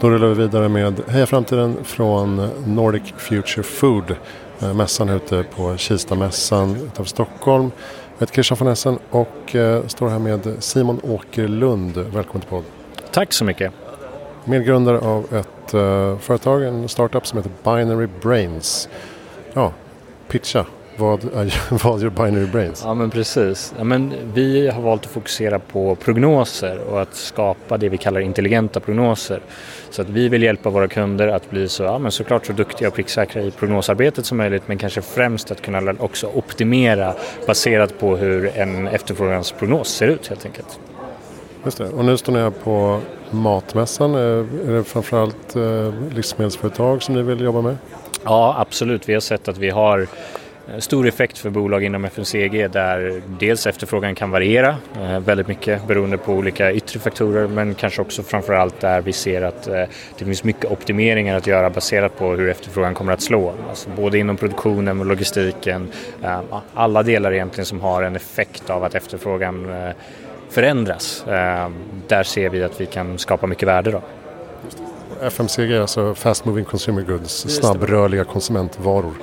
Då rullar vi vidare med Heja Framtiden från Nordic Future Food. Eh, mässan ute på Kistamässan utanför Stockholm. Jag heter Christian von Essen och eh, står här med Simon Åkerlund. Välkommen till podden. Tack så mycket. Medgrundare av ett uh, företag, en startup som heter Binary Brains. Ja, pitcha. Vad, vad gör Binary Brains? Ja men precis. Ja, men vi har valt att fokusera på prognoser och att skapa det vi kallar intelligenta prognoser. Så att vi vill hjälpa våra kunder att bli så, ja, men såklart så duktiga och pricksäkra i prognosarbetet som möjligt men kanske främst att kunna också optimera baserat på hur en efterfrågansprognos ser ut helt enkelt. Just det. Och nu står ni här på Matmässan. Är det framförallt eh, livsmedelsföretag som ni vill jobba med? Ja, absolut. Vi har sett att vi har stor effekt för bolag inom FMCG där dels efterfrågan kan variera eh, väldigt mycket beroende på olika yttre faktorer men kanske också framförallt där vi ser att eh, det finns mycket optimeringar att göra baserat på hur efterfrågan kommer att slå. Alltså både inom produktionen och logistiken, eh, alla delar egentligen som har en effekt av att efterfrågan förändras. Där ser vi att vi kan skapa mycket värde. Då. FMCG, alltså Fast Moving Consumer Goods, snabbrörliga konsumentvaror.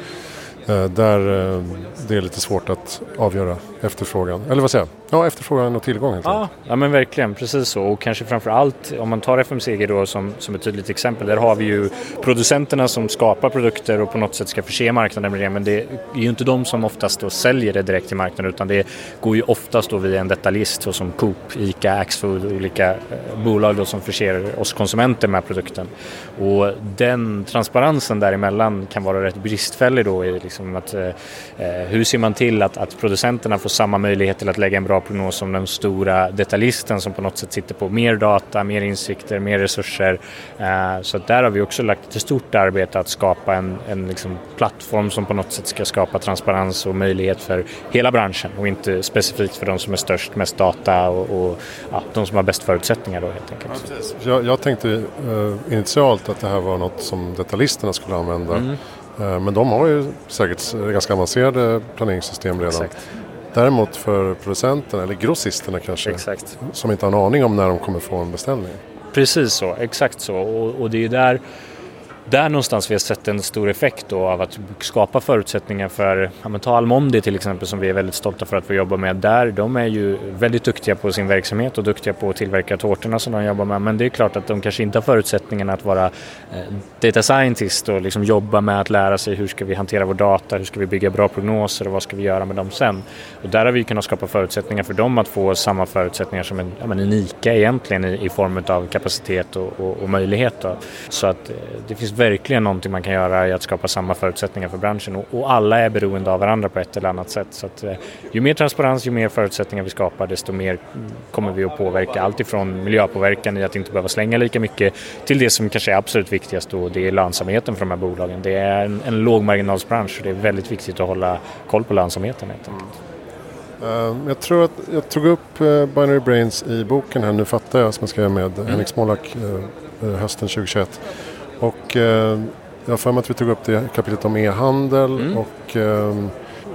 Eh, där eh, det är lite svårt att avgöra efterfrågan. Eller vad säger jag? Ja, efterfrågan och tillgång helt ja, ja, men verkligen. Precis så. Och kanske framför allt om man tar FMCG då som, som ett tydligt exempel. Där har vi ju producenterna som skapar produkter och på något sätt ska förse marknaden med det. Men det är ju inte de som oftast då säljer det direkt till marknaden utan det går ju oftast då via en detaljist som Coop, ICA, Axfood och olika eh, bolag då som förser oss konsumenter med produkten. Och den transparensen däremellan kan vara rätt bristfällig då i liksom att eh, eh hur ser man till att, att producenterna får samma möjlighet till att lägga en bra prognos som den stora detaljisten som på något sätt sitter på mer data, mer insikter, mer resurser. Eh, så där har vi också lagt ett stort arbete att skapa en, en liksom plattform som på något sätt ska skapa transparens och möjlighet för hela branschen och inte specifikt för de som är störst, mest data och, och ja, de som har bäst förutsättningar då helt enkelt. Ja, jag, jag, tänkte uh, initialt att det här var något som detaljisterna skulle använda. Mm. Uh, men de har ju säkert ganska avancerade planeringssystem redan. Exakt. Däremot för producenterna, eller grossisterna kanske, exakt. som inte har en aning om när de kommer få en beställning. Precis så, exakt så. Och, och det är där där någonstans vi har sett en stor effekt då av att skapa förutsättningar för, ja men ta Almondi till exempel som vi är väldigt stolta för att få jobba med där. De är ju väldigt duktiga på sin verksamhet och duktiga på att tillverka tårtorna som de jobbar med. Men det är klart att de kanske inte har förutsättningarna att vara eh, data scientist och liksom jobba med att lära sig hur ska vi hantera vår data, hur ska vi bygga bra prognoser och vad ska vi göra med dem sen. Och där har vi kunnat skapa förutsättningar för dem att få samma förutsättningar som en, ja men en ICA egentligen i, i form av kapacitet och, och, och möjlighet. Då. Så att eh, det finns verkligen någonting man kan göra i att skapa samma förutsättningar för branschen och, och alla är beroende av varandra på ett eller annat sätt. Så att, eh, ju mer transparens, ju mer förutsättningar vi skapar desto mer mm, kommer vi att påverka allt ifrån miljöpåverkan i att inte behöva slänga lika mycket till det som kanske är absolut viktigast och det är lönsamheten för de här bolagen. Det är en, en lågmarginalsbransch och det är väldigt viktigt att hålla koll på lönsamheten helt enkelt. Eh, jag tror att jag tog upp eh, Binary Brains i boken här, Nu fattar jag, som jag skrev med mm. Henrik Smolak eh, hösten 2021. Och eh, jag har för mig att vi tog upp det kapitlet om e-handel mm. och eh,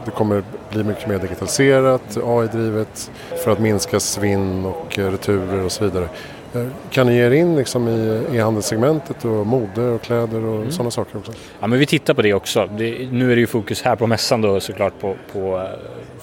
det kommer bli mycket mer digitaliserat, AI-drivet för att minska svinn och eh, returer och så vidare. Eh, kan ni ge er in liksom i e-handelssegmentet och mode och kläder och mm. sådana saker också? Ja men vi tittar på det också. Det, nu är det ju fokus här på mässan då såklart på, på eh,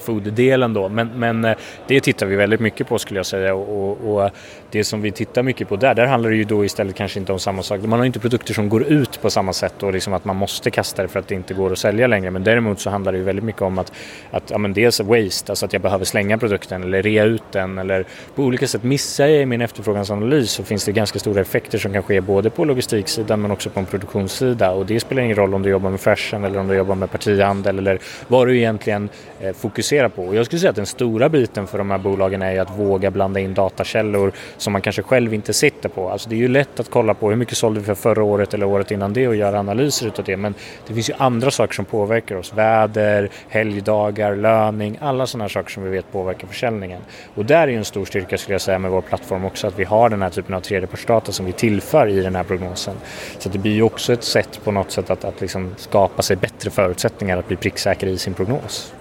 food-delen då. Men, men eh, det tittar vi väldigt mycket på skulle jag säga och, och, och, det som vi tittar mycket på där, där handlar det ju då istället kanske inte om samma sak. Man har inte produkter som går ut på samma sätt och liksom att man måste kasta det för att det inte går att sälja längre. Men däremot så handlar det ju väldigt mycket om att, att ja, men dels waste, alltså att jag behöver slänga produkten eller rea ut den eller på olika sätt missar jag i min efterfrågansanalys så finns det ganska stora effekter som kan ske både på logistiksidan men också på en produktionssida och det spelar ingen roll om du jobbar med fashion eller om du jobbar med partihandel eller vad du egentligen eh, fokuserar på. Och jag skulle säga att den stora biten för de här bolagen är att våga blanda in datakällor som man kanske själv inte sitter på. Alltså det är ju lätt att kolla på hur mycket sålde vi för förra året eller året innan det och göra analyser utav det. Men det finns ju andra saker som påverkar oss. Väder, helgdagar, löning, alla sådana saker som vi vet påverkar försäljningen. Och där är ju en stor styrka skulle jag säga med vår plattform också att vi har den här typen av tredjepartsdata som vi tillför i den här prognosen. Så det blir ju också ett sätt på något sätt att, att liksom skapa sig bättre förutsättningar att bli pricksäker i sin prognos.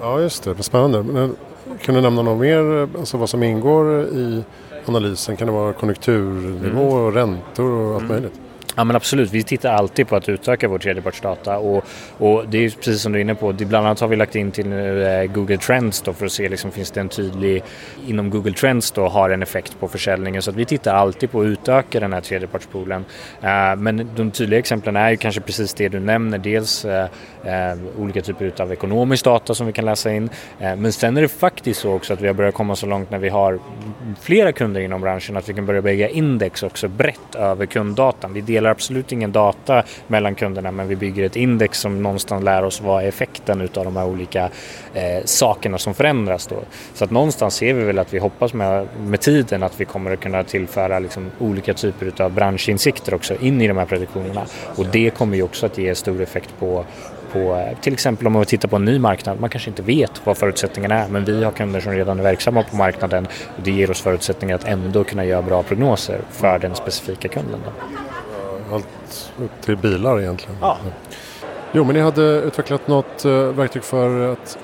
Ja just det, spännande. Men, kan du nämna något mer, alltså vad som ingår i analysen? Kan det vara konjunkturnivå och räntor och allt möjligt? Ja men absolut, vi tittar alltid på att utöka vår tredjepartsdata och, och det är precis som du är inne på, bland annat har vi lagt in till eh, Google Trends då för att se liksom, finns det en tydlig, inom Google Trends då har en effekt på försäljningen. Så att vi tittar alltid på att utöka den här tredjepartspoolen. Eh, men de tydliga exemplen är ju kanske precis det du nämner, dels eh, olika typer av ekonomisk data som vi kan läsa in. Men sen är det faktiskt så också att vi har börjat komma så långt när vi har flera kunder inom branschen att vi kan börja bygga index också brett över kunddatan. Vi delar delar absolut ingen data mellan kunderna men vi bygger ett index som någonstans lär oss vad är effekten utav de här olika eh, sakerna som förändras då. Så att någonstans ser vi väl att vi hoppas med, med tiden att vi kommer att kunna tillföra liksom olika typer utav branschinsikter också in i de här prediktionerna och det kommer ju också att ge stor effekt på på, eh, till exempel om man tittar på en ny marknad, man kanske inte vet vad förutsättningarna är men vi har kunder som redan är verksamma på marknaden och det ger oss förutsättningar att ändå kunna göra bra prognoser för den specifika kunden. Då allt upp till bilar egentligen. Ja. Jo, men ni hade utvecklat något eh, verktyg för att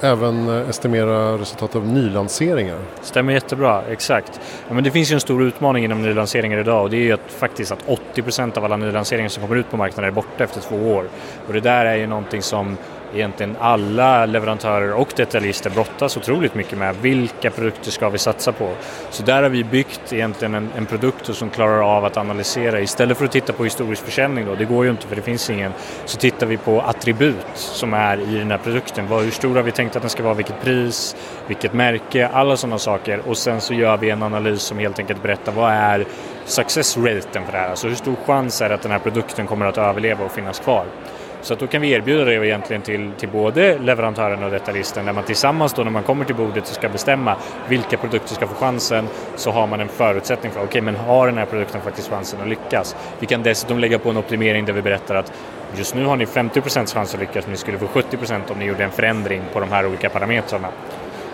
även eh, estimera resultat av nylanseringar. Stämmer jättebra, exakt. Ja, men det finns ju en stor utmaning inom nylanseringar idag och det är ju att faktiskt att 80% av alla nylanseringar som kommer ut på marknaden är borta efter två år. Och det där är ju någonting som egentligen alla leverantörer och detaljister brottas otroligt mycket med. Vilka produkter ska vi satsa på? Så där har vi byggt egentligen en, en produkt som klarar av att analysera. Istället för att titta på historisk försäljning då, det går ju inte för det finns ingen, så tittar vi på attribut som är i den här produkten. hur stor har vi tänkt att den ska vara, vilket pris, vilket märke, alla sådana saker. Och sen så gör vi en analys som helt enkelt berättar vad är success raten för det här? Alltså hur stor chans är det att den här produkten kommer att överleva och finnas kvar? Så att då kan vi erbjuda det egentligen till, till både leverantören och detaljisten där man tillsammans då när man kommer till bordet och ska bestämma vilka produkter ska få chansen så har man en förutsättning för okej okay, men har den här produkten faktiskt chansen att lyckas. Vi kan dessutom lägga på en optimering där vi berättar att just nu har ni 50% chans att lyckas men ni skulle få 70% om ni gjorde en förändring på de här olika parametrarna.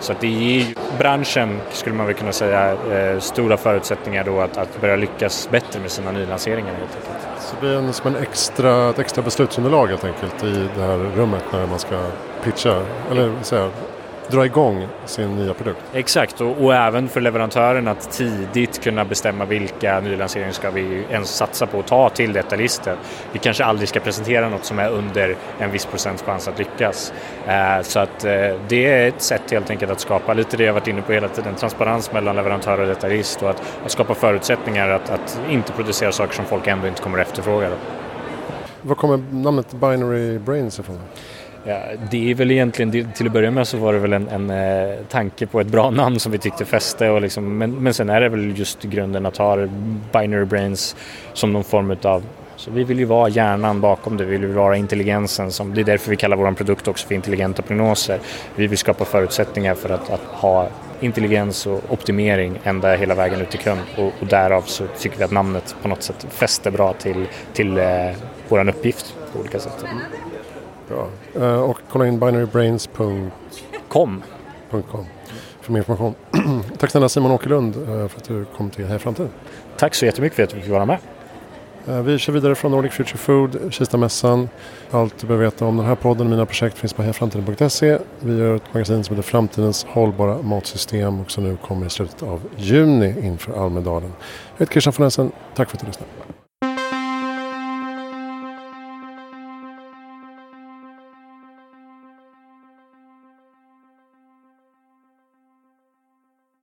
Så att det ger branschen, skulle man väl kunna säga, eh, stora förutsättningar då att, att börja lyckas bättre med sina nylanseringar helt enkelt. Så det blir en, som en extra, ett extra beslutsunderlag helt enkelt i det här rummet när man ska pitcha, eller säga, dra igång sin nya produkt. Exakt, och, och, även för leverantören att tidigt kunna bestämma vilka nylanseringar ska vi ens satsa på och ta till detta listet. Vi kanske aldrig ska presentera något som är under en viss procents chans att lyckas. Eh, så att eh, det är ett sätt helt enkelt att skapa lite det jag varit inne på hela tiden, transparens mellan leverantör och detaljist och att, att skapa förutsättningar att, att, inte producera saker som folk ändå inte kommer att efterfråga. Var kommer namnet Binary Brains ifrån? Ja, det är väl egentligen, till att börja med så var det väl en, en eh, tanke på ett bra namn som vi tyckte fäste och liksom, men, men sen är det väl just grunden att ha binary brains som någon form av så vi vill ju vara hjärnan bakom det, vi vill vara intelligensen. Som, det är därför vi kallar vår produkt också för intelligenta prognoser. Vi vill skapa förutsättningar för att, att ha intelligens och optimering ända hela vägen ut till kund och, och därav så tycker vi att namnet på något sätt fäster bra till, till eh, vår uppgift på olika sätt. Bra. Uh, och kolla in binarybrains.com för mer information. Tack snälla Simon Åkerlund uh, för att du kom till Heja Framtid. Tack så jättemycket för att vi fick vara med. Uh, vi kör vidare från Nordic Future Food, Kistamässan. Allt du behöver veta om den här podden och mina projekt finns på hejaframtiden.se. Vi gör ett magasin som heter Framtidens hållbara matsystem och som nu kommer i slutet av juni inför Almedalen. Jag heter Christian von Essen. Tack för att du lyssnade.